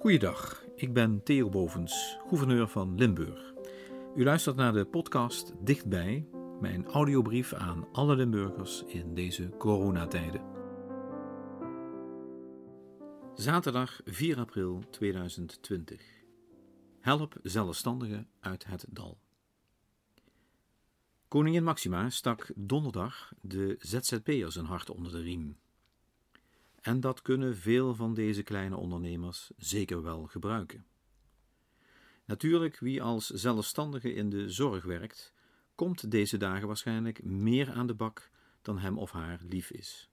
Goeiedag, ik ben Theo Bovens, gouverneur van Limburg. U luistert naar de podcast Dichtbij, mijn audiobrief aan alle Limburgers in deze coronatijden. Zaterdag 4 april 2020. Help zelfstandigen uit het dal. Koningin Maxima stak donderdag de ZZP'ers een hart onder de riem. En dat kunnen veel van deze kleine ondernemers zeker wel gebruiken. Natuurlijk, wie als zelfstandige in de zorg werkt, komt deze dagen waarschijnlijk meer aan de bak dan hem of haar lief is.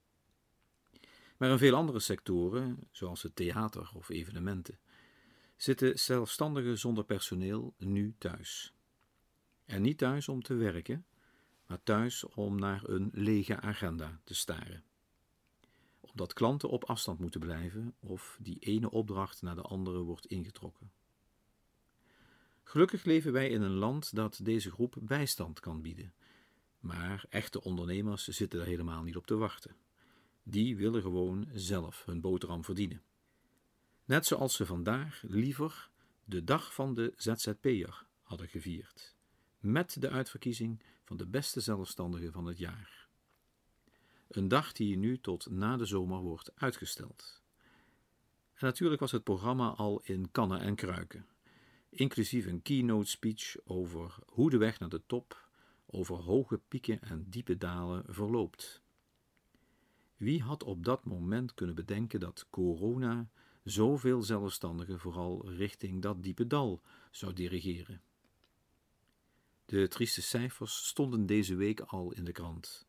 Maar in veel andere sectoren, zoals het theater of evenementen, zitten zelfstandigen zonder personeel nu thuis. En niet thuis om te werken, maar thuis om naar een lege agenda te staren omdat klanten op afstand moeten blijven of die ene opdracht naar de andere wordt ingetrokken. Gelukkig leven wij in een land dat deze groep bijstand kan bieden, maar echte ondernemers zitten er helemaal niet op te wachten. Die willen gewoon zelf hun boterham verdienen. Net zoals ze vandaag liever de dag van de ZZP'er hadden gevierd, met de uitverkiezing van de beste zelfstandige van het jaar. Een dag die nu tot na de zomer wordt uitgesteld. Natuurlijk was het programma al in kannen en kruiken, inclusief een keynote speech over hoe de weg naar de top over hoge pieken en diepe dalen verloopt. Wie had op dat moment kunnen bedenken dat corona zoveel zelfstandigen vooral richting dat diepe dal zou dirigeren? De trieste cijfers stonden deze week al in de krant.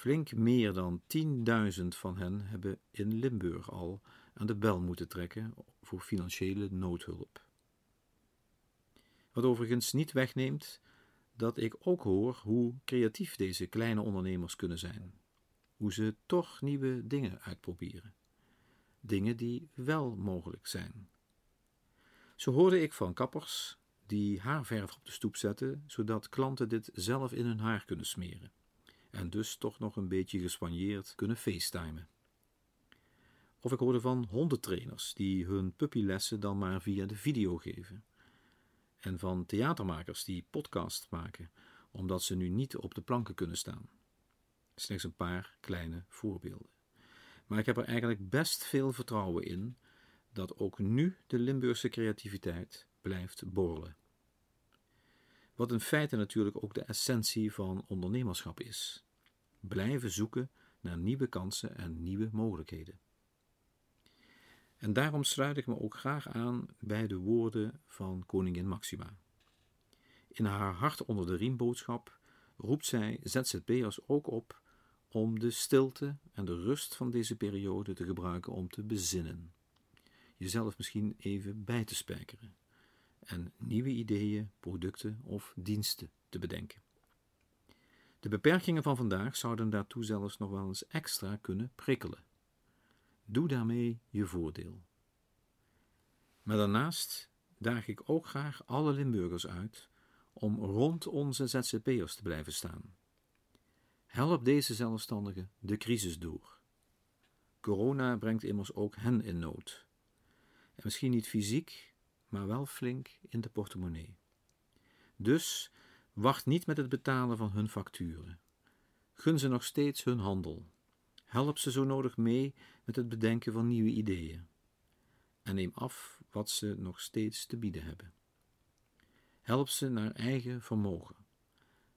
Flink meer dan 10.000 van hen hebben in Limburg al aan de bel moeten trekken voor financiële noodhulp. Wat overigens niet wegneemt dat ik ook hoor hoe creatief deze kleine ondernemers kunnen zijn. Hoe ze toch nieuwe dingen uitproberen. Dingen die wel mogelijk zijn. Zo hoorde ik van kappers die haarverf op de stoep zetten, zodat klanten dit zelf in hun haar kunnen smeren en dus toch nog een beetje gespanjeerd kunnen facetimen. Of ik hoorde van hondentrainers die hun puppylessen dan maar via de video geven. En van theatermakers die podcast maken, omdat ze nu niet op de planken kunnen staan. Slechts een paar kleine voorbeelden. Maar ik heb er eigenlijk best veel vertrouwen in dat ook nu de Limburgse creativiteit blijft borrelen. Wat in feite natuurlijk ook de essentie van ondernemerschap is. Blijven zoeken naar nieuwe kansen en nieuwe mogelijkheden. En daarom sluit ik me ook graag aan bij de woorden van koningin Maxima. In haar hart onder de riem boodschap roept zij ZZP'ers ook op om de stilte en de rust van deze periode te gebruiken om te bezinnen. Jezelf misschien even bij te spijkeren en nieuwe ideeën, producten of diensten te bedenken. De beperkingen van vandaag zouden daartoe zelfs nog wel eens extra kunnen prikkelen. Doe daarmee je voordeel. Maar daarnaast daag ik ook graag alle Limburgers uit om rond onze ZZP'ers te blijven staan. Help deze zelfstandigen de crisis door. Corona brengt immers ook hen in nood. En misschien niet fysiek, maar wel flink in de portemonnee. Dus wacht niet met het betalen van hun facturen. Gun ze nog steeds hun handel. Help ze zo nodig mee met het bedenken van nieuwe ideeën. En neem af wat ze nog steeds te bieden hebben. Help ze naar eigen vermogen.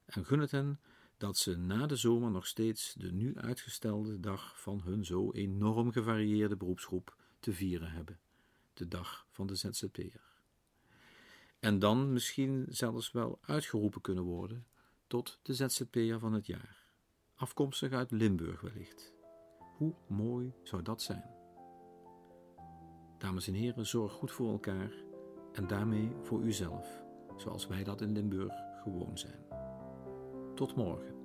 En gun het hen dat ze na de zomer nog steeds de nu uitgestelde dag van hun zo enorm gevarieerde beroepsgroep te vieren hebben de dag van de ZZP'er. En dan misschien zelfs wel uitgeroepen kunnen worden tot de ZZP'er van het jaar, afkomstig uit Limburg wellicht. Hoe mooi zou dat zijn? Dames en heren, zorg goed voor elkaar en daarmee voor uzelf, zoals wij dat in Limburg gewoon zijn. Tot morgen.